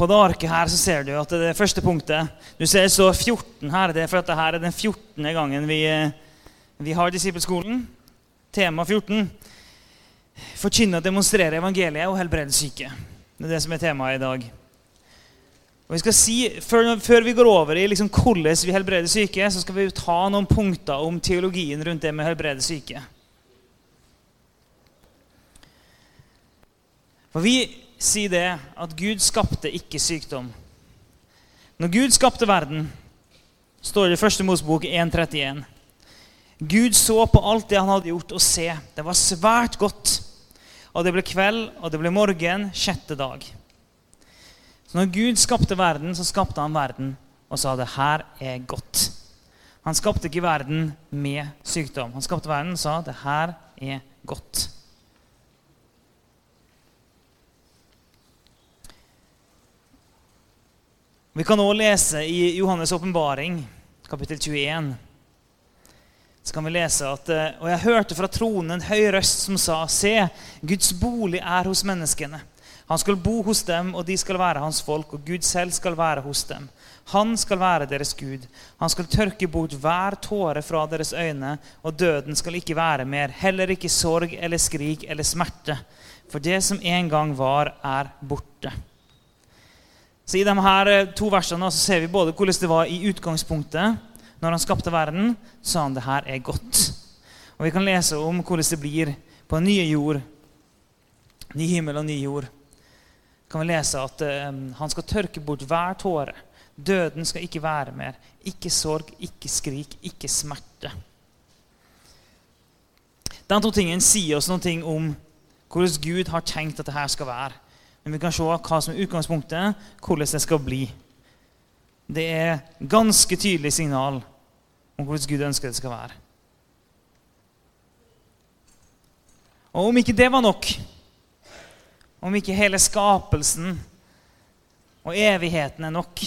På det arket her så ser du at det, første punktet Du ser står 14 her. Det er for at dette er den 14. gangen vi, eh, vi har disippelskolen. Tema 14. Forkynne og demonstrere evangeliet og helbrede syke. Det er det som er temaet i dag. Og vi skal si, Før, før vi går over i liksom hvordan vi helbreder syke, så skal vi ta noen punkter om teologien rundt det med helbrede syke. For vi sier det at Gud skapte ikke sykdom. Når Gud skapte verden, står det i første Mosebok 1.31. Gud så på alt det han hadde gjort, og se, det var svært godt. Og det ble kveld, og det ble morgen, sjette dag. Så når Gud skapte verden, så skapte han verden og sa det her er godt. Han skapte ikke verden med sykdom. Han skapte verden og sa det her er godt. Vi kan også lese i Johannes' åpenbaring, kapittel 21. Så kan vi lese at eh, Og jeg hørte fra tronen en høy røst som sa, Se, Guds bolig er hos menneskene. Han skal bo hos dem, og de skal være hans folk, og Gud selv skal være hos dem. Han skal være deres Gud. Han skal tørke bort hver tåre fra deres øyne, og døden skal ikke være mer, heller ikke sorg eller skrik eller smerte. For det som en gang var, er borte. Så I de her eh, to versene så ser vi både hvordan det var i utgangspunktet. Når han skapte verden, sa han det her er godt. Og Vi kan lese om hvordan det blir på en nye jord. Ny himmel og ny jord. kan vi lese at um, han skal tørke bort hver tåre. Døden skal ikke være mer. Ikke sorg, ikke skrik, ikke smerte. De to tingene sier oss noe om hvordan Gud har tenkt at dette skal være. Men vi kan se hva som er utgangspunktet, hvordan det skal bli. Det er ganske tydelig signal om hvordan Gud ønsker det skal være. Og om ikke det var nok, om ikke hele skapelsen og evigheten er nok,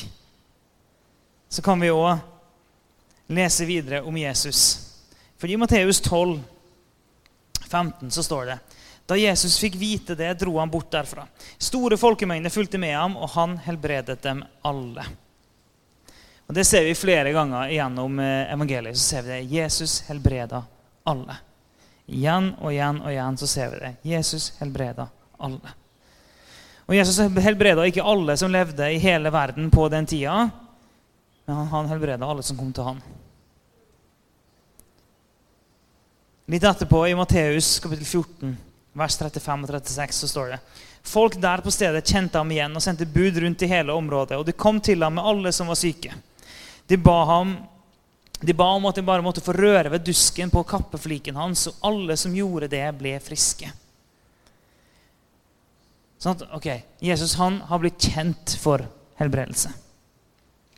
så kan vi òg lese videre om Jesus. For i Matteus 12, 15 så står det da Jesus fikk vite det, dro han bort derfra. Store folkemengder fulgte med ham, og han helbredet dem alle. Og Det ser vi flere ganger gjennom eh, evangeliet. så ser vi det. Jesus helbreda alle. Igjen og igjen og igjen så ser vi det. Jesus helbreda alle. Og Jesus helbreda ikke alle som levde i hele verden på den tida, men han helbreda alle som kom til han. Litt etterpå, i Matteus kapittel 14 vers 35 og 36 så står det Folk der på stedet kjente ham igjen og sendte bud rundt i hele området. Og de kom til ham med alle som var syke. De ba, ham, de ba om at de bare måtte få røre ved dusken på kappefliken hans, og alle som gjorde det, ble friske. Sånn at, ok, Jesus han har blitt kjent for helbredelse.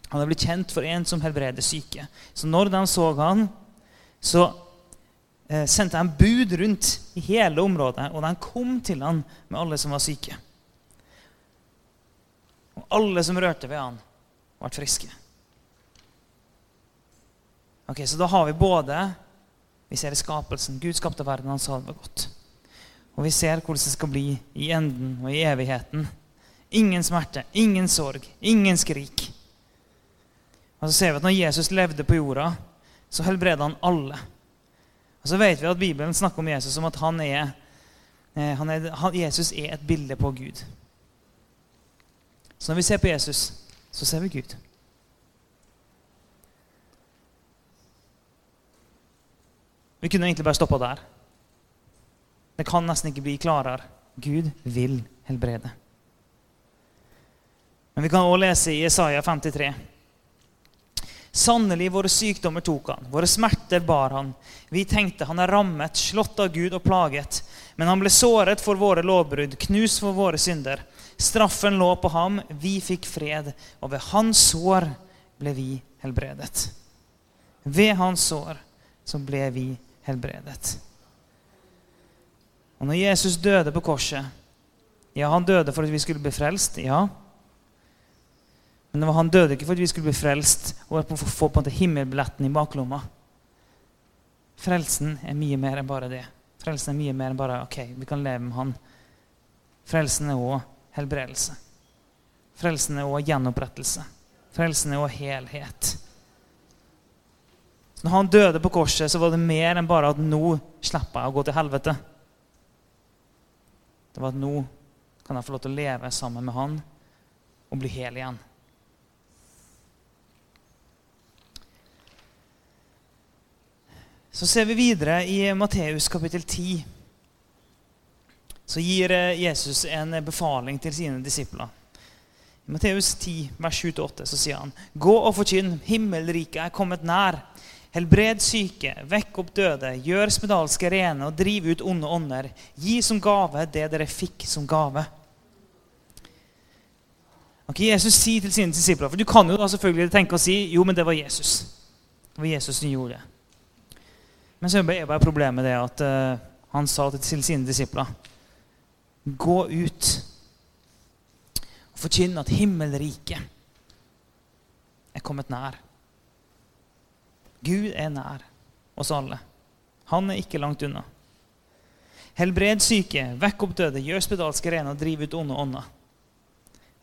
Han har blitt kjent for en som helbreder syke. Så når de så han, så sendte han bud rundt i hele området, og de kom til han med alle som var syke. Og alle som rørte ved han, ble friske. Ok, Så da har vi både Vi ser i skapelsen. Gud skapte verden, han sa det var godt. Og vi ser hvordan det skal bli i enden og i evigheten. Ingen smerte, ingen sorg, ingen skrik. Og så ser vi at når Jesus levde på jorda, så helbreda han alle. Og så vet vi at Bibelen snakker om Jesus som at han er, eh, han er han, Jesus er et bilde på Gud. Så når vi ser på Jesus, så ser vi Gud. Vi kunne egentlig bare stoppa der. Det kan nesten ikke bli klarere. Gud vil helbrede. Men vi kan også lese i Isaiah 53. Sannelig, våre sykdommer tok han, våre smerter bar han. Vi tenkte han er rammet, slått av Gud og plaget. Men han ble såret for våre lovbrudd, knust for våre synder. Straffen lå på ham, vi fikk fred, og ved hans sår ble vi helbredet. Ved hans sår så ble vi helbredet. Og når Jesus døde på korset Ja, han døde for at vi skulle bli frelst. Ja, men han døde ikke for at vi skulle bli frelst og få på en himmelbilletten i baklomma. Frelsen er mye mer enn bare det. Frelsen er mye mer enn bare ok, vi kan leve med han. Frelsen er òg helbredelse. Frelsen er også gjenopprettelse. Frelsen er også helhet. Når han døde på korset, så var det mer enn bare at nå slipper jeg å gå til helvete. Det var at nå kan jeg få lov til å leve sammen med han og bli hel igjen. Så ser vi videre i Matteus kapittel 10. Så gir eh, Jesus en befaling til sine disipler. I Matteus 10, vers 7-8 så sier han.: Gå og forkynn, himmelriket er kommet nær. Helbred syke, vekk opp døde, gjør spedalske rene og driv ut onde ånder. Gi som gave det dere fikk som gave. Ok, Jesus sier til sine disipler, for Du kan jo da selvfølgelig tenke og si jo, men det var Jesus. Det var Jesus som gjorde det. Men så er bare problemet det at uh, han sa til sine disipler Gå ut og forkynn at himmelriket er kommet nær. Gud er nær oss alle. Han er ikke langt unna. Helbred syke, vekk opp døde, gjør spedalske rene og driv ut onde ånder.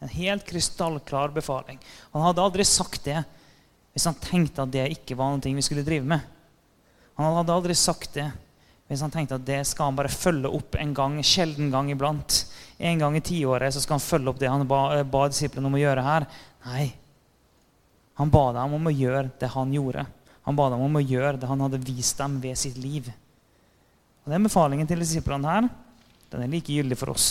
En helt krystallklar befaling. Han hadde aldri sagt det hvis han tenkte at det ikke var noe vi skulle drive med. Han hadde aldri sagt det hvis han tenkte at det skal han bare følge opp en gang, sjelden gang iblant. En gang i tiåret så skal han følge opp det han ba, ba disiplene om å gjøre her. Nei. Han ba dem om å gjøre det han gjorde. Han ba dem om å gjøre det han hadde vist dem ved sitt liv. Og Den befalingen til disiplene her den er like gyldig for oss.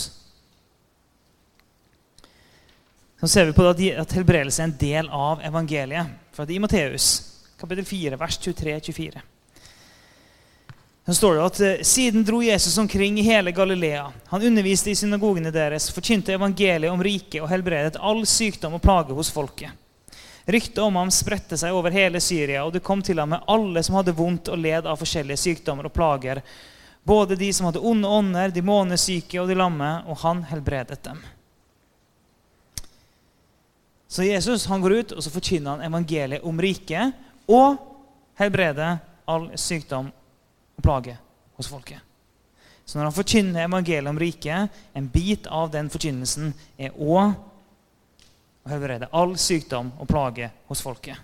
Så ser vi på at helbredelse er en del av evangeliet. For I Matteus kapittel 4, vers 23-24 så står det at eh, Siden dro Jesus omkring i hele Galilea. Han underviste i synagogene deres, forkynte evangeliet om riket og helbredet all sykdom og plage hos folket. Ryktet om ham spredte seg over hele Syria, og det kom til ham med alle som hadde vondt og led av forskjellige sykdommer og plager, både de som hadde onde ånder, de månesyke og de lamme, og han helbredet dem. Så Jesus han går ut og så forkynner han evangeliet om riket og helbreder all sykdom plage hos folket. Så når han forkynner evangeliet om riket, en bit av den forkynnelsen er òg å helbrede all sykdom og plage hos folket.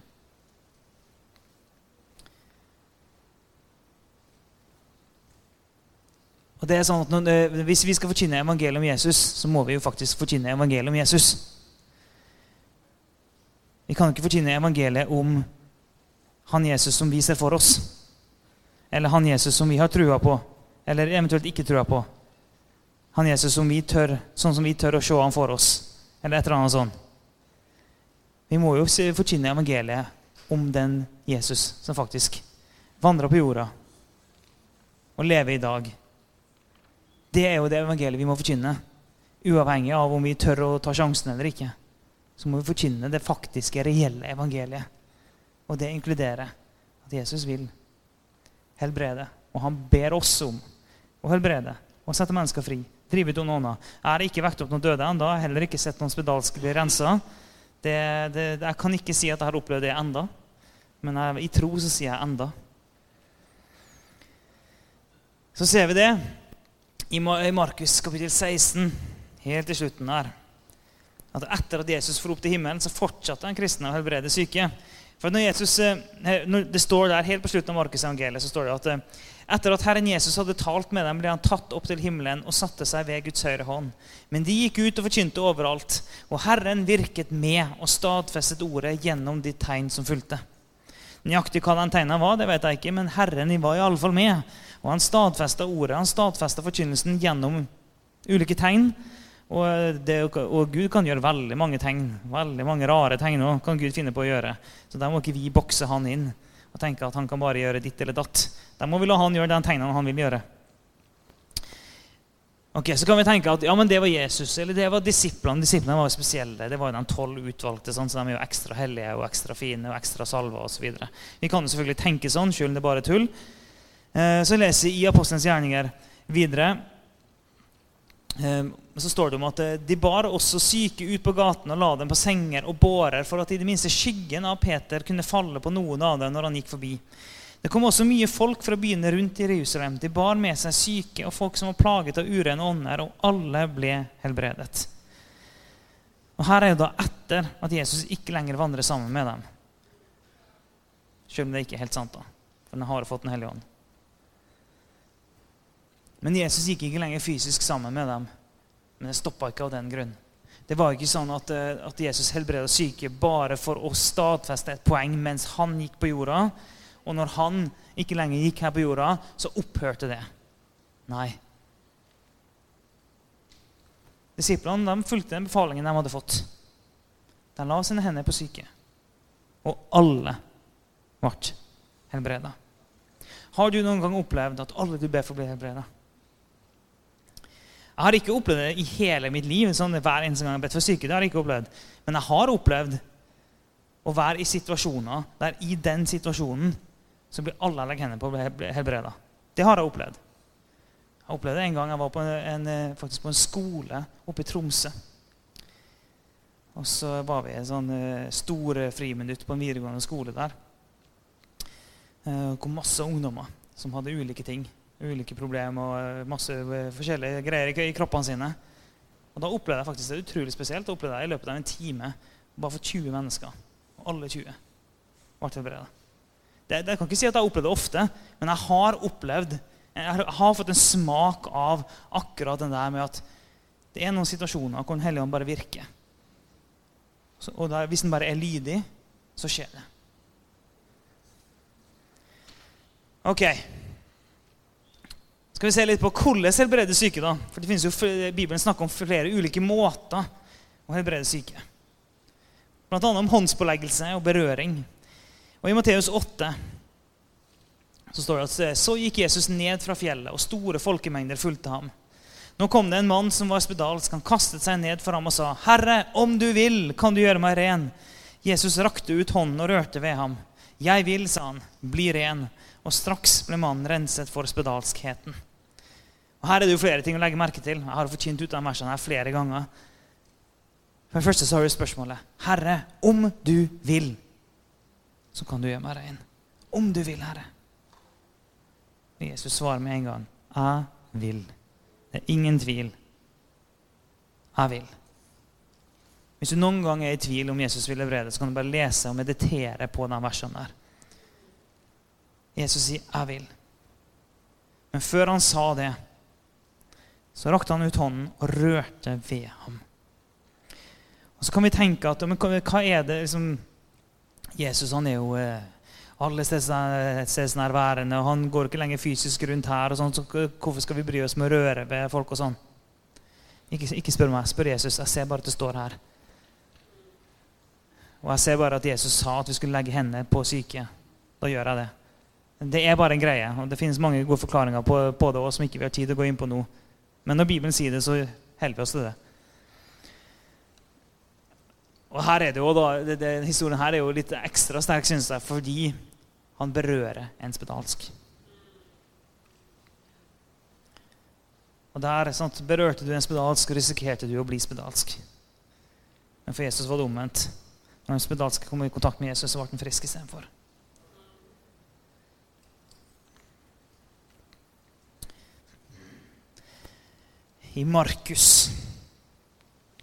Og det er sånn at når, Hvis vi skal forkynne evangeliet om Jesus, så må vi jo faktisk forkynne evangeliet om Jesus. Vi kan ikke forkynne evangeliet om han Jesus som vi ser for oss. Eller han Jesus som vi har trua på, eller eventuelt ikke trua på. Han Jesus som vi tør, sånn som vi tør å se han for oss, eller et eller annet sånt. Vi må jo forkynne evangeliet om den Jesus som faktisk vandrer på jorda og lever i dag. Det er jo det evangeliet vi må forkynne. Uavhengig av om vi tør å ta sjansen eller ikke. Så må vi forkynne det faktiske, reelle evangeliet. Og det inkluderer at Jesus vil helbrede. Og han ber oss om å helbrede og sette mennesker fri. Drive ut onona. Jeg har ikke vekt opp noen døde ennå. Heller ikke sett noen spedalsk bli rensa. Jeg kan ikke si at jeg har opplevd det enda, men jeg, i tro så sier jeg enda. Så ser vi det i Markus kapittel 16, helt i slutten der. At etter at Jesus for opp til himmelen, så fortsatte han kristne å helbrede syke. For når Jesus, eh, når Det står der helt på slutten av Markus evangeliet, så står det at eh, etter at Herren Jesus hadde talt med dem, ble han tatt opp til himmelen og satte seg ved Guds høyre hånd. Men de gikk ut og forkynte overalt, og Herren virket med og stadfestet ordet gjennom de tegn som fulgte. Nøyaktig hva den tegna var, det vet jeg ikke, men Herren var iallfall med. Og han stadfesta ordet, han stadfesta forkynnelsen gjennom ulike tegn. Og, det, og, Gud kan gjøre veldig mange tegn. Veldig mange rare tegn òg kan Gud finne på å gjøre. Så der må ikke vi bokse han inn og tenke at han kan bare gjøre ditt eller datt. Da må vi la han gjøre den tegnene han vil gjøre. Ok, Så kan vi tenke at ja, men det var Jesus, eller det var disiplene. Disiplene var jo spesielle. Det var jo de tolv utvalgte, sånn, så de er jo ekstra hellige og ekstra fine og ekstra salva osv. Vi kan jo selvfølgelig tenke sånn, selv om det er bare tull. Eh, så leser jeg i Apostelens gjerninger videre så står det om at eh, de bar også syke ut på gaten og la dem på senger og bårer for at i det minste skyggen av Peter kunne falle på noen av dem når han gikk forbi. Det kom også mye folk fra byene rundt i Jerusalem. De bar med seg syke og folk som var plaget av urene ånder, og alle ble helbredet. Og Her er det da etter at Jesus ikke lenger vandrer sammen med dem. Selv om det ikke er helt sant, da. For den har fått Den hellige ånd. Men Jesus gikk ikke lenger fysisk sammen med dem. Men det stoppa ikke av den grunn. Det var ikke sånn at, eh, at Jesus helbreda syke bare for å stadfeste et poeng mens han gikk på jorda. Og når han ikke lenger gikk her på jorda, så opphørte det. Nei. Disiplene de fulgte den befalingen de hadde fått. De la sine hender på syke. Og alle ble helbreda. Har du noen gang opplevd at alle du ber for, blir helbreda? Jeg har ikke opplevd det i hele mitt liv. sånn hver eneste gang jeg har bedt for syke. det har jeg ikke opplevd. Men jeg har opplevd å være i situasjoner der i den situasjonen så blir alle jeg legger hendene på, helbreda. Det har jeg opplevd. Jeg opplevde det en gang jeg var på en, faktisk på en skole oppe i Tromsø. Og så var vi i en sånn store stor friminutt på en videregående skole der. Det eh, kom masse ungdommer som hadde ulike ting ulike problemer og eh, masse eh, forskjellige greier i kroppene sine. Og Da opplevde jeg faktisk det utrolig spesielt. Da opplevde jeg i løpet av en time bare for 20 mennesker. Og alle 20 ble helbreda. Det, det, jeg kan ikke si at jeg har opplevd det ofte, men jeg har opplevd jeg har fått en smak av akkurat den der med at det er noen situasjoner hvor Den hellige ånd bare virker. Så, og der, hvis den bare er lydig, så skjer det. Ok, skal vi se litt på hvordan helbrede syke. da? For det finnes jo, Bibelen snakker om flere ulike måter å helbrede syke. Blant annet om håndspåleggelse og berøring. Og I Matteus 8 så står det at så gikk Jesus ned fra fjellet, og store folkemengder fulgte ham. Nå kom det en mann som var spedalsk. Han kastet seg ned for ham og sa, 'Herre, om du vil, kan du gjøre meg ren.' Jesus rakte ut hånden og rørte ved ham. 'Jeg vil', sa han, 'bli ren.' Og straks ble mannen renset for spedalskheten. Og Her er det jo flere ting å legge merke til. Jeg har forkynt ut av versene her flere ganger. For det første så har du spørsmålet Herre, om du vil, så kan du gjøre meg rein. Om du vil, Herre. Jesus svarer med en gang. Jeg vil. Det er ingen tvil. Jeg vil. Hvis du noen gang er i tvil om Jesus vil helbrede, så kan du bare lese og meditere på de versene der. Jesus sier 'jeg vil'. Men før han sa det, så rakte han ut hånden og rørte ved ham. Og Så kan vi tenke at men, hva er det liksom, Jesus han er jo alle alle stedsnærværende, og han går ikke lenger fysisk rundt her. og sånn, så Hvorfor skal vi bry oss med å røre ved folk og sånn? Ikke, ikke spør meg, spør Jesus. Jeg ser bare at det står her. Og jeg ser bare at Jesus sa at vi skulle legge hendene på syke. Da gjør jeg det. Det er bare en greie. og Det finnes mange gode forklaringer på, på det også, som ikke vi har tid til å gå inn på nå. Men når Bibelen sier det, så holder vi oss til det. Og her er det jo da, det, Historien her er jo litt ekstra sterk, synes jeg, fordi han berører en spedalsk. Og der sant, Berørte du en spedalsk, risikerte du å bli spedalsk. Men for Jesus var det omvendt. Når en spedalsk kom i kontakt med Jesus, så ble han frisk istedenfor. I Markus,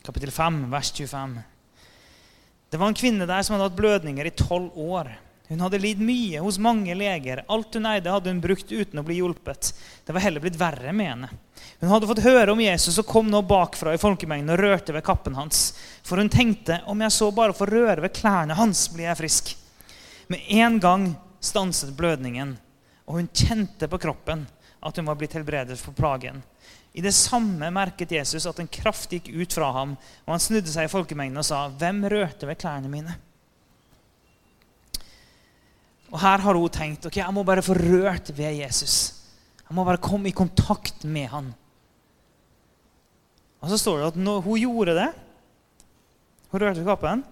kapittel 5, vers 25. Det var en kvinne der som hadde hatt blødninger i tolv år. Hun hadde lidd mye hos mange leger. Alt hun eide, hadde hun brukt uten å bli hjulpet. Det var heller blitt verre med henne. Hun hadde fått høre om Jesus og kom nå bakfra i folkemengden og rørte ved kappen hans. For hun tenkte om jeg så bare får røre ved klærne hans, blir jeg frisk. Med en gang stanset blødningen, og hun kjente på kroppen at hun var blitt helbredet for plagen. I det samme merket Jesus at en kraft gikk ut fra ham, og han snudde seg i folkemengden og sa, 'Hvem rørte ved klærne mine?' Og Her har hun tenkt ok, jeg må bare få rørt ved Jesus. Jeg må bare komme i kontakt med han. Og Så står det at når hun gjorde det, hun rørte ved kappen,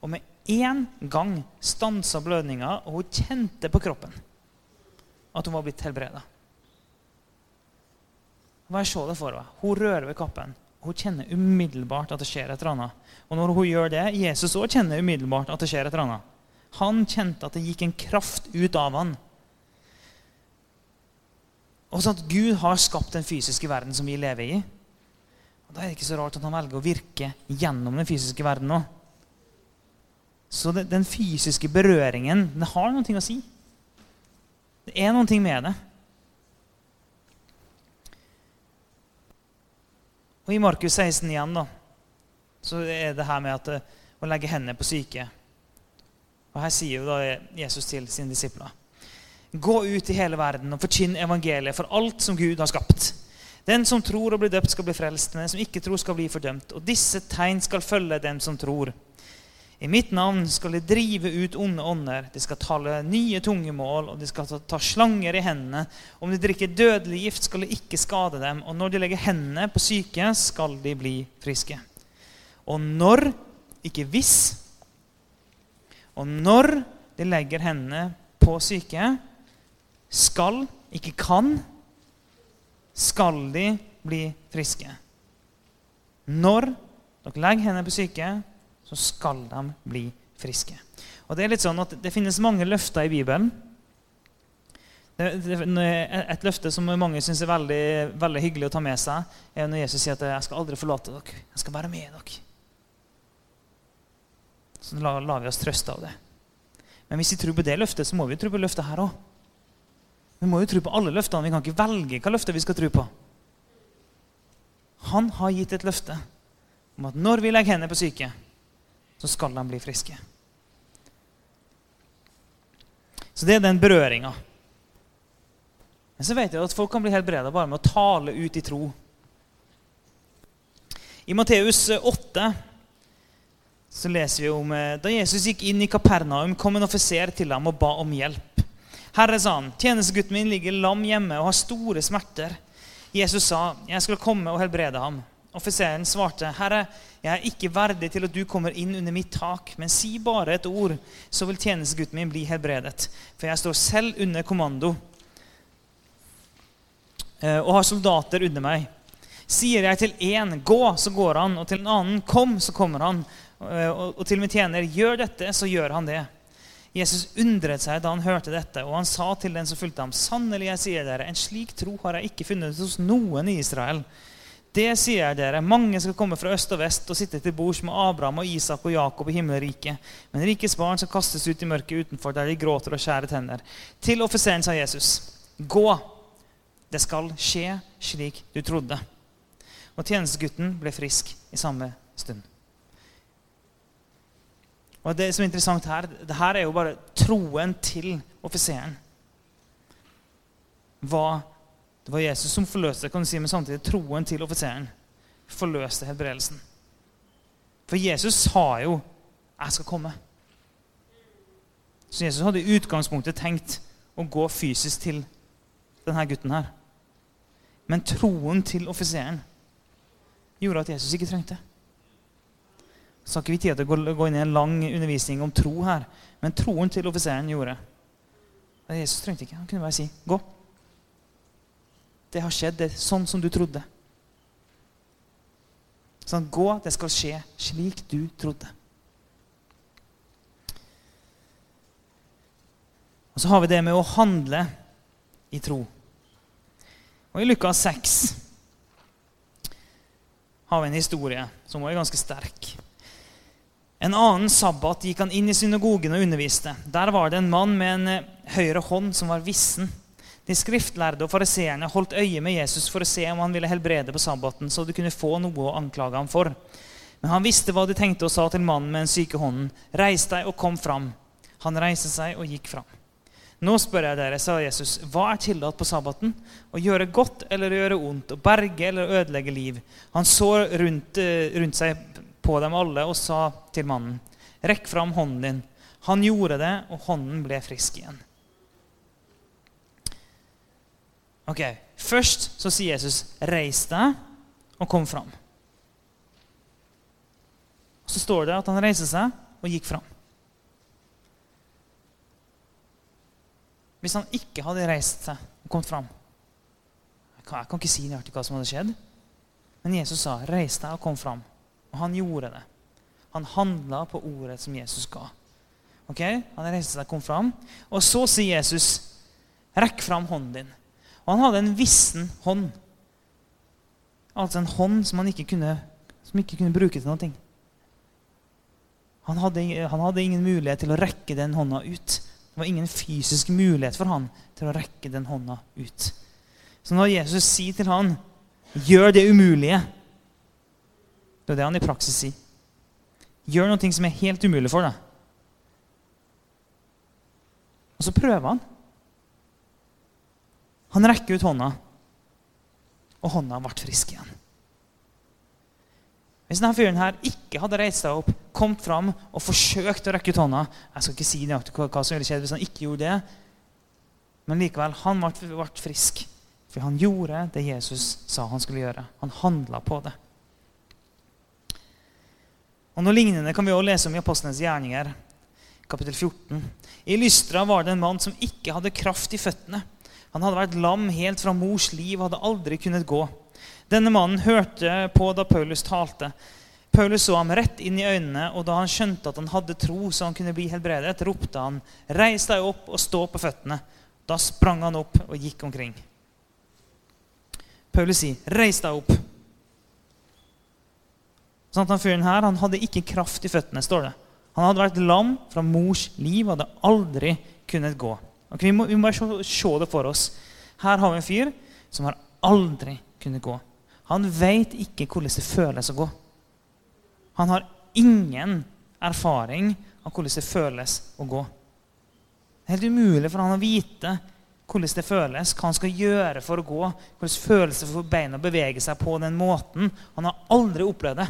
og med én gang stansa blødninga, og hun kjente på kroppen at hun var blitt helbreda. Bare se det for deg. Hun rører ved kappen. Hun kjenner umiddelbart at det skjer et eller annet. Og når hun gjør det, Jesus òg kjenner umiddelbart at det skjer et eller annet. Han kjente at det gikk en kraft ut av han. Og sånn at Gud har skapt den fysiske verden som vi lever i. Og Da er det ikke så rart at han velger å virke gjennom den fysiske verden òg. Så det, den fysiske berøringen det har noe å si. Det er noe med det. Og I Markus 16 igjen da, så er det her med at, eh, å legge hendene på syke. Og Her sier jo da Jesus til sine disipler Gå ut i hele verden og forkynn evangeliet for alt som Gud har skapt. Den som tror og blir døpt, skal bli frelst, men den som ikke tror, skal bli fordømt. Og disse tegn skal følge dem som tror. I mitt navn skal de drive ut onde ånder, de skal tale nye tungemål, og de skal ta, slanger i hendene. Om de drikker dødelig gift, skal det ikke skade dem, og når de legger hendene på syke, skal de bli friske. Og når, ikke hvis, og når de legger hendene på syke, skal, ikke kan, skal de bli friske. Når dere legger hendene på syke, så skal de bli friske. Og Det er litt sånn at det finnes mange løfter i Bibelen. Et løfte som mange syns er veldig, veldig, hyggelig å ta med seg, er når Jesus sier at 'jeg skal aldri forlate dere'. 'Jeg skal være med dere'. Så lar la vi oss trøste av det. Men hvis vi tror på det løftet, så må vi tro på løftet her òg. Vi må jo tro på alle løftene. Vi kan ikke velge hva løfte vi skal tro på. Han har gitt et løfte om at når vi legger hendene på syke, så skal de bli friske. Så det er den berøringa. Men så vet jeg at folk kan bli helbreda bare med å tale ut i tro. I Matteus 8 så leser vi om eh, da Jesus gikk inn i Kapernaum, kom en offiser til ham og ba om hjelp. Herre, sa han, tjenestegutten min ligger lam hjemme og har store smerter. Jesus sa, jeg skulle komme og helbrede ham. Offiseren svarte, Herre, jeg er ikke verdig til at du kommer inn under mitt tak, men si bare et ord, så vil tjenestegutten min bli helbredet. For jeg står selv under kommando eh, og har soldater under meg. Sier jeg til én 'gå', så går han, og til en annen 'kom', så kommer han. Eh, og til min tjener 'gjør dette', så gjør han det. Jesus undret seg da han hørte dette, og han sa til den som fulgte ham, 'Sannelig, jeg sier dere, en slik tro har jeg ikke funnet hos noen i Israel.' Det sier jeg dere, mange skal komme fra øst og vest og sitte til bords med Abraham og Isak og Jakob i himmelriket. Men rikets barn skal kastes ut i mørket utenfor, der de gråter og skjærer tenner. Til offiseren sa Jesus, gå, det skal skje slik du trodde. Og tjenestegutten ble frisk i samme stund. Og Det som er interessant her, det her er jo bare troen til offiseren. Hva det var Jesus som forløste kan du si, men samtidig troen til offiseren forløste helbredelsen. For Jesus sa jo 'Jeg skal komme'. Så Jesus hadde i utgangspunktet tenkt å gå fysisk til denne gutten her. Men troen til offiseren gjorde at Jesus ikke trengte. Så har ikke vi tid til å gå inn i en lang undervisning om tro her. Men troen til offiseren gjorde at Jesus trengte ikke. Han kunne bare si 'gå'. Det har skjedd. Det er sånn som du trodde. Sånn, gå, det skal skje slik du trodde. Og så har vi det med å handle i tro. Og I Lukas 6 har vi en historie som er ganske sterk. En annen sabbat gikk han inn i synagogen og underviste. Der var det en mann med en høyre hånd som var vissen. De skriftlærde og fariseerne holdt øye med Jesus for å se om han ville helbrede på sabbaten, så de kunne få noe å anklage ham for. Men han visste hva de tenkte og sa til mannen med den syke hånden. Reis deg og kom fram. Han reiste seg og gikk fram. Nå spør jeg dere, sa Jesus, hva er tillatt på sabbaten? Å gjøre godt eller å gjøre ondt? Å berge eller å ødelegge liv? Han så rundt, eh, rundt seg på dem alle og sa til mannen, rekk fram hånden din. Han gjorde det, og hånden ble frisk igjen. Ok, Først så sier Jesus, 'Reis deg og kom fram'. Og Så står det at han reiste seg og gikk fram. Hvis han ikke hadde reist seg og kommet fram Jeg kan, jeg kan ikke si nøyaktig hva som hadde skjedd. Men Jesus sa, 'Reis deg og kom fram'. Og han gjorde det. Han handla på ordet som Jesus ga. Ok? Han reiste seg og kom fram. Og så sier Jesus, 'Rekk fram hånden din'. Og han hadde en vissen hånd. Altså en hånd som han ikke kunne, som ikke kunne bruke til noe. Han hadde, han hadde ingen mulighet til å rekke den hånda ut. Det var ingen fysisk mulighet for han til å rekke den hånda ut. Så når Jesus sier til han, 'Gjør det umulige', det er det han i praksis sier. Gjør noe som er helt umulig for deg. Og så prøver han. Han rekker ut hånda, og hånda ble frisk igjen. Hvis denne fyren her ikke hadde reist seg opp, kommet fram og forsøkt å rekke ut hånda Jeg skal ikke si nøyaktig hva som ville skjedd hvis han ikke gjorde det. Men likevel, han ble, frisk. For han gjorde det Jesus sa han skulle gjøre. Han handla på det. Og Noe lignende kan vi også lese om i Apostlenes gjerninger, kapittel 14. I Lystra var det en mann som ikke hadde kraft i føttene. Han hadde vært lam helt fra mors liv og hadde aldri kunnet gå. Denne mannen hørte på da Paulus talte. Paulus så ham rett inn i øynene, og da han skjønte at han hadde tro så han kunne bli helbredet, ropte han, 'Reis deg opp og stå på føttene.' Da sprang han opp og gikk omkring. Paulus sier, 'Reis deg opp'. Sånn at han fyren her han hadde ikke kraft i føttene, står det. Han hadde vært lam fra mors liv og hadde aldri kunnet gå. Okay, vi, må, vi må bare se det for oss. Her har vi en fyr som har aldri kunnet gå. Han veit ikke hvordan det føles å gå. Han har ingen erfaring av hvordan det føles å gå. Det er helt umulig for han å vite hvordan det føles, hva han skal gjøre for å gå. Hvordan føles det for beina å bevege seg på den måten. Han har aldri opplevd det.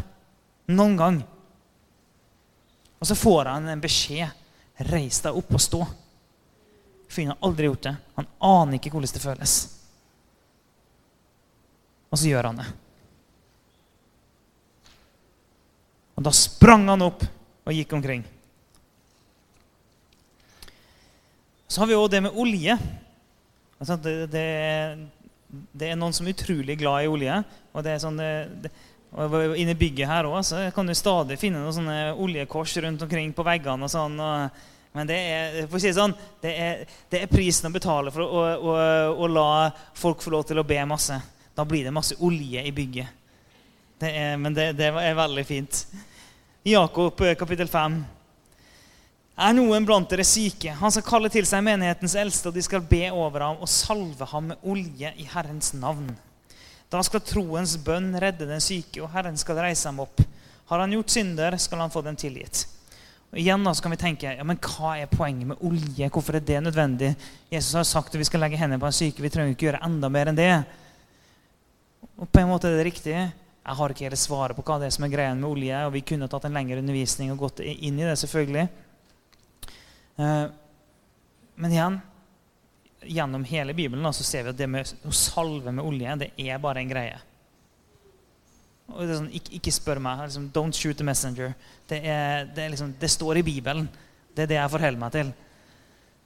Noen gang. Og så får han en beskjed. Reis deg opp og stå. Fyren har aldri gjort det. Han aner ikke hvordan det føles. Og så gjør han det. Og da sprang han opp og gikk omkring. Så har vi òg det med olje. Altså, det, det, det, er noen som er utrolig glad i olje. Og det er sånn, det, og Inne i bygget her også, kan du stadig finne noen sånne oljekors rundt omkring på veggene. og sånn, og, men det er, si sånn, det er, det er prisen å betale for å, å, å la folk få lov til å be masse. Da blir det masse olje i bygget. Det er, men det, det, er veldig fint. Jakob eh, kapittel 5. Er noen blant dere syke? Han skal kalle til seg menighetens eldste, og de skal be over ham og salve ham med olje i Herrens navn. Da skal troens bønn redde den syke, og Herren skal reise ham opp. Har han gjort synder, skal han få dem tilgitt. Og igjen da, så kan vi tenke, ja, men Hva er poenget med olje? Hvorfor er det nødvendig? Jesus har sagt at vi skal legge hendene på en syke. Vi trenger ikke gjøre enda mer enn det. Og på en måte er det riktig. Jeg har ikke hele svaret på hva det er som er greia med olje. og Vi kunne tatt en lengre undervisning og gått inn i det, selvfølgelig. Eh, men igjen, gjennom hele Bibelen da, så ser vi at det med å salve med olje det er bare en greie. Sånn, ikke, ikke, spør meg. Liksom, Don't shoot the messenger. Det, er, det, er liksom, det, står i Bibelen. Det er det jeg forholder meg til.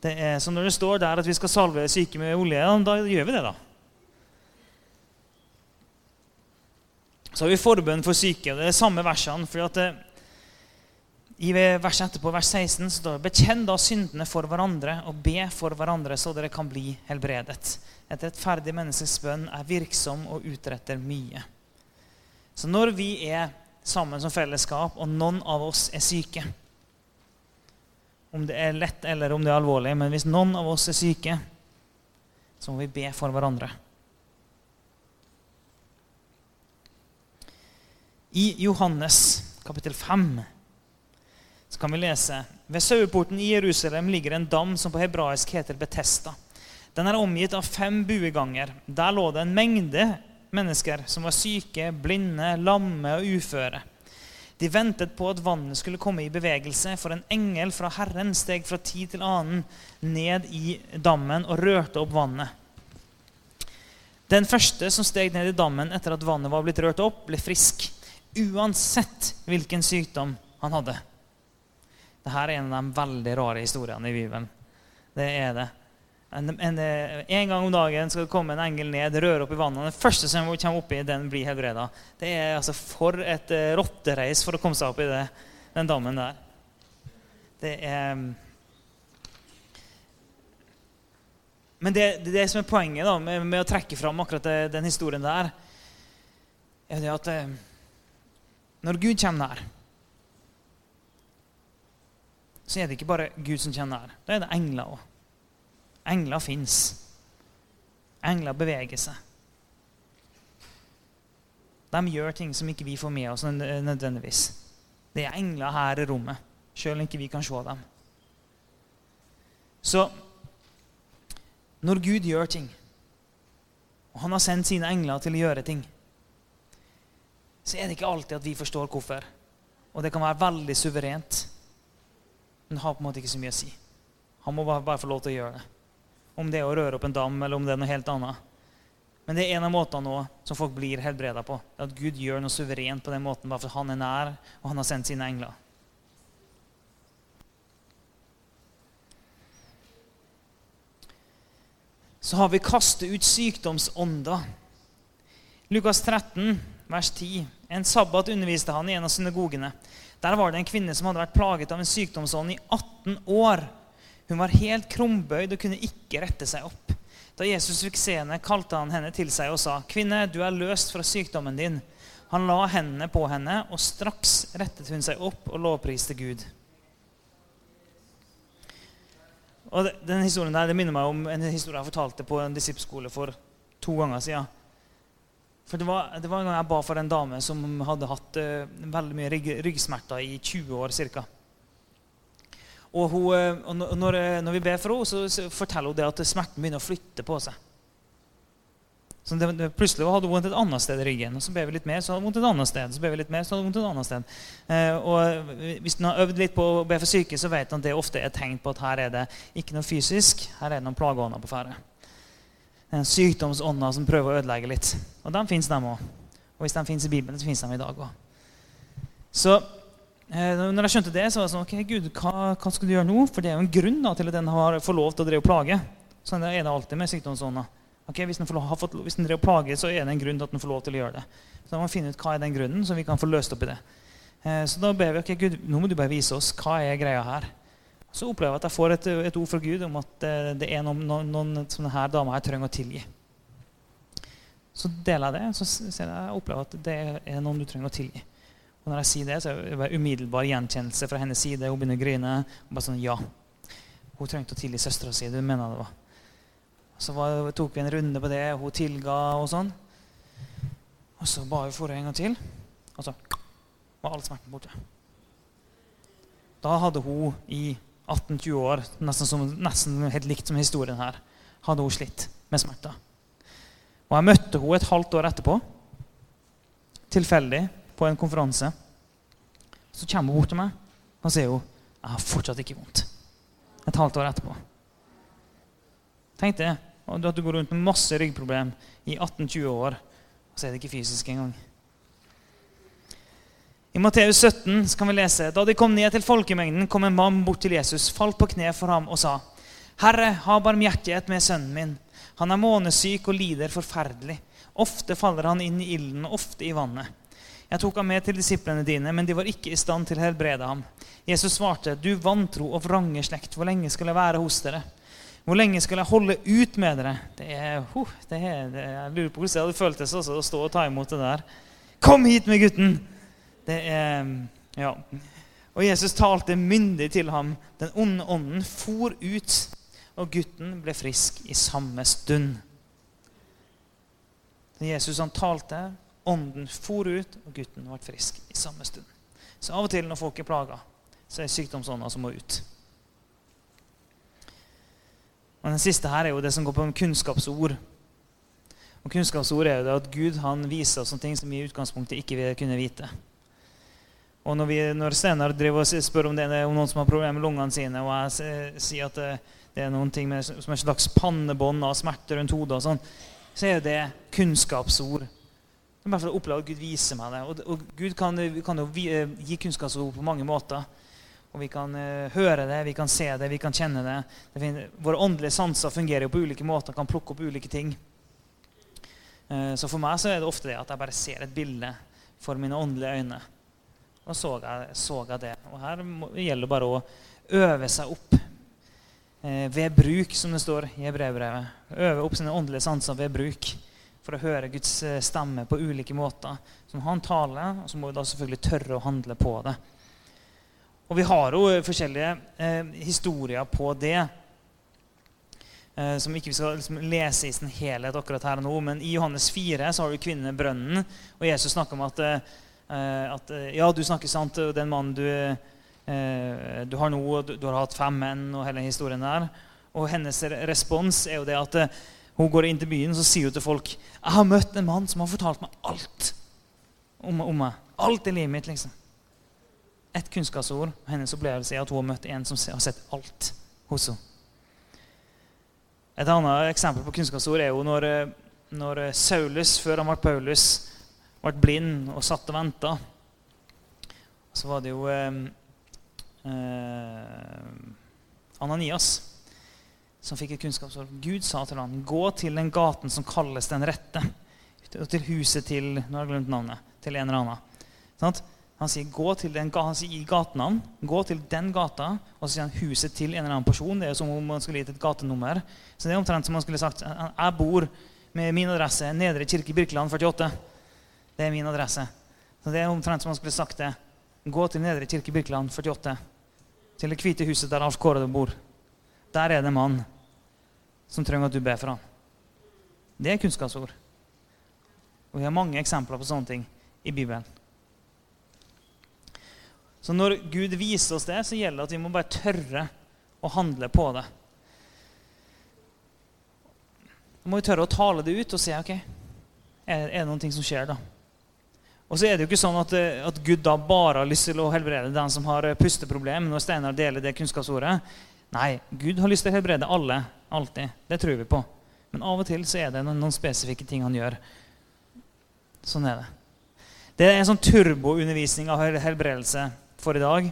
Det er, så når det står der at vi skal salve syke med olje, da gjør vi det. da. Så har vi forbønn for syke. Det er samme versene. for at det, eh, I verset etterpå, vers 16, så står det Bekjenn da syndene for hverandre og be for hverandre, så dere kan bli helbredet. Et rettferdig menneskes bønn er virksom og utretter mye. Så når vi er sammen som fellesskap, og noen av oss er syke Om det er lett eller om det er alvorlig, men hvis noen av oss er syke, så må vi be for hverandre. I Johannes kapittel 5 så kan vi lese ved saueporten i Jerusalem ligger en dam som på hebraisk heter Betesta. Den er omgitt av fem bueganger. Der lå det en mengde mennesker som var syke, blinde, lamme og uføre. De ventet på at vannet skulle komme i bevegelse, for en engel fra Herren steg fra tid til annen ned i dammen og rørte opp vannet. Den første som steg ned i dammen etter at vannet var blitt rørt opp, ble frisk uansett hvilken sykdom han hadde. Dette er en av de veldig rare historiene i Bibelen. Det er det. En, en, en, gang om dagen skal det komme en engel ned, røre opp i vannet. Den første som kommer oppi, den blir helbreda. Det er altså for et uh, rottereis for å komme seg opp i det, den dammen der. Det er Men det, det, som er poenget da, med, med å trekke fram akkurat den historien der, er det at eh, når Gud kommer nær, så er det ikke bare Gud som kommer nær. Da er det engler òg. Engler fins. Engler beveger seg. De gjør ting som ikke vi får med oss nødvendigvis. Det er engler her i rommet, sjøl om ikke vi kan se dem. Så når Gud gjør ting, og han har sendt sine engler til å gjøre ting, så er det ikke alltid at vi forstår hvorfor. Og det kan være veldig suverent. Men det har på en måte ikke så mye å si. Han må bare, bare få lov til å gjøre det. Om det er å røre opp en dam, eller om det er noe helt annet. Men det er en av måtene nå som folk blir helbreda på. At Gud gjør noe suverent på den måten bare fordi han er nær, og han har sendt sine engler. Så har vi kastet ut sykdomsånder. Lukas 13, vers 10. En sabbat underviste han i en av synagogene. Der var det en kvinne som hadde vært plaget av en sykdomsånd i 18 år. Hun var helt krumbøyd og kunne ikke rette seg opp. Da Jesus fikk se henne, kalte han henne til seg og sa, 'Kvinne, du er løst fra sykdommen din.' Han la hendene på henne, og straks rettet hun seg opp og lovpriste Gud. Og den historien der, Det minner meg om en historie jeg fortalte på en disippskole for to ganger siden. For det var, det var, en gang jeg ba for en dame som hadde hatt uh, veldig mye rygg, ryggsmerter i 20 år ca. Og, hun, uh, og når, når, vi ber for henne, så, forteller hun det at smerten begynner å flytte på seg. Så det, det, plutselig hadde hun vondt et annet sted i ryggen. og Så ber vi litt mer, så hadde hun vondt et annet sted. så ber vi litt mer, så hadde hun vondt et annet sted. Eh, og Hvis en har øvd litt på å be for syke, så vet hun at det ofte er tegn på at her er det ikke noe fysisk, her er det noen plageånder på ferde sykdomsånder som prøver å ødelegge litt. Og de fins, dem òg. Og hvis de fins i Bibelen, så fins de i dag òg. Så eh, når jeg skjønte det, så var det sånn Ok, Gud, hva, hva, skal du gjøre nå? For det er jo en grunn da, til at den har fått lov til å drive plage. Sånn er det alltid med sykdomsånder. Okay, hvis den, får, har fått, hvis den driver og plager, så er det en grunn til at den får lov til å gjøre det. Så da må vi finne ut hva er den grunnen, så vi kan få løst opp i det. Eh, så da ber vi ok, Gud, nå må du bare vise oss hva er greia her så opplever jeg at jeg får et, et ord fra Gud om at det, det er noen, noen, noen som her dama her trenger å tilgi. Så deler jeg det, så jeg, jeg opplever at det er noen du trenger å tilgi. Og når jeg sier det, så er det umiddelbar gjenkjennelse fra hennes side. Hun begynner å grine. Og bare sånn, ja, Hun trengte å tilgi søstera si. Du mener det var. Så var, tok vi en runde på det, hun tilga og sånn. Og så ba hun for en gang til, og så var all smerten borte. Da hadde hun i 18-20 år, nesten, som, nesten, helt likt som historien her, hadde hun slitt med smerter. Og jeg møtte henne et halvt år etterpå, tilfeldig, på en konferanse. Så kommer hun bort til meg og sier hun, 'Jeg har fortsatt ikke vondt.' Et halvt år etterpå. Tenk det. At du går rundt med masse ryggproblem i 18-20 år, og så er det ikke fysisk engang. I Matteus 17 kan vi lese da de kom ned til folkemengden, kom en mann bort til Jesus, falt på kne for ham og sa, 'Herre, ha barmhjertighet med sønnen min. Han er månesyk og lider forferdelig. Ofte faller han inn i ilden, ofte i vannet.' Jeg tok ham med til disiplene dine, men de var ikke i stand til å helbrede ham. Jesus svarte, 'Du vantro og vrange slekt, hvor lenge skal jeg være hos dere?' Hvor lenge skal jeg holde ut med dere? Det er, uh, det er, det, jeg lurer på hvordan det hadde føltes å stå og ta imot det der. Kom hit med gutten! Det er Ja. Og Jesus talte myndig til ham. Den onde ånden for ut, og gutten ble frisk i samme stund. Jesus han talte, ånden for ut, og gutten ble frisk i samme stund. Så av og til når folk er plaga, så er det sykdomsånder som må ut. Og Den siste her er jo det som går på en kunnskapsord. Og Kunnskapsord er jo det at Gud han viser oss ting som vi i utgangspunktet ikke vil kunne vite. Og når, vi, når Steinar spør om det er noen som har problemer med lungene sine, og jeg sier at det, det er noen ting med, som er et slags pannebånd av smerte rundt hodet, og sånn, så er jo det kunnskapsord. Det er bare for å oppleve at Gud viser meg det. Og, og Gud kan, kan, jo eh, gi kunnskapsord på mange måter. Og Vi kan uh, høre det, vi kan se det, vi kan kjenne det. det finner, våre åndelige sanser fungerer jo på ulike måter, kan plukke opp ulike ting. Uh, så for meg så er det ofte det at jeg bare ser et bilde for mine åndelige øyne. Og så jeg, så jeg det. Og her gjelder det bare å øve seg opp uh, ved bruk, som det står i brevbrevet. Øve opp sine åndelige sanser ved bruk. For å høre Guds eh, stemme på ulike måter. Så han taler, og så må vi da selvfølgelig tørre å handle på det. Og vi har jo forskjellige eh, historier på det. Eh, som ikke vi skal liksom, lese i sin helhet akkurat her og nå. Men i Johannes 4 så har du kvinnen i brønnen, og Jesus snakker om at, eh, at ja, du snakker sant, den mannen du, eh, du har nå, du, du, har hatt fem menn, og hele historien der. Og hennes respons er jo det at eh, hun går inn til byen så sier hun til folk jeg har møtt en mann som har fortalt meg alt om, om meg. Alt i livet mitt. liksom. Et kunnskapsord. Hennes opplevelse er at hun har møtt en som har sett alt hos henne. Et annet eksempel på kunnskapsord er jo når, eh, når Saulus, før han ble Paulus, ble blind og satt og venta. Så var det jo eh, eh, Ananias som fikk et kunnskapsord. Gud sa til ham, 'Gå til den gaten som kalles Den rette', og til huset til nå har jeg glemt navnet, til en eller annen. Sånn? Han sier, gå til den, han sier i gatenavn. Gå til den gata, og så sier han huset til en eller annen person. Det er som om man skulle gitt et gatenummer. Så det er omtrent som man skulle sagt jeg bor med min adresse Nedre Kirke Birkeland 48. Det er min adresse. Så det er omtrent som man skulle sagt det. Gå til Nedre Kirke Birkeland 48. Til det hvite huset der Alf Kåre bor. Der er det en mann som trenger at du ber for ham. Det er kunnskapsord. Og Vi har mange eksempler på sånne ting i Bibelen. Så når Gud viser oss det, så gjelder det at vi må bare tørre å handle på det. Da må vi tørre å tale det ut og si ok, er det noen ting som skjer da? Og så er det jo ikke sånn at, at Gud da bare har lyst til å helbrede den som har pusteproblem, når Steinar deler det kunnskapsordet. Nei, Gud har lyst til å helbrede alle. Alltid. Det tror vi på. Men av og til så er det noen, noen spesifikke ting han gjør. Sånn er det. Det er en sånn turboundervisning av helbredelse for i dag.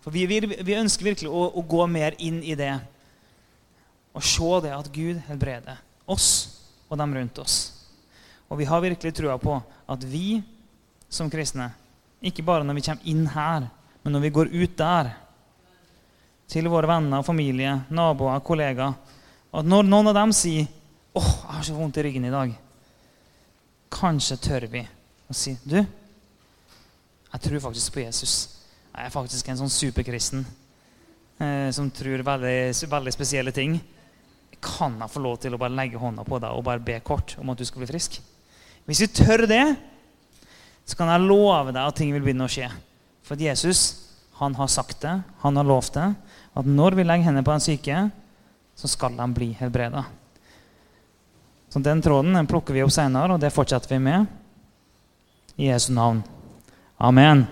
For vi, vi, vi ønsker virkelig å, å, gå mer inn i det. Og se det at Gud helbreder oss og dem rundt oss. Og vi har virkelig trua på at vi som kristne, ikke bare når vi kommer inn her, men når vi går ut der til våre venner, familie, naboer, kollegaer. At når noen av dem sier 'Å, jeg har så vondt i ryggen i dag', kanskje tør vi å si 'Du, jeg tror faktisk på Jesus. Jeg er faktisk en sånn superkristen eh, som tror veldig, veldig spesielle ting. Kan jeg få lov til å bare legge hånda på deg og bare be kort om at du skal bli frisk? Hvis vi tør det, så kan jeg love deg at ting vil begynne å skje. For Jesus han har sagt det, han har lovt det, at når vi legger hendene på den syke, så skal han bli helbreda. Så Den tråden den plukker vi opp senere, og det fortsetter vi med. I Jesu navn. Amen.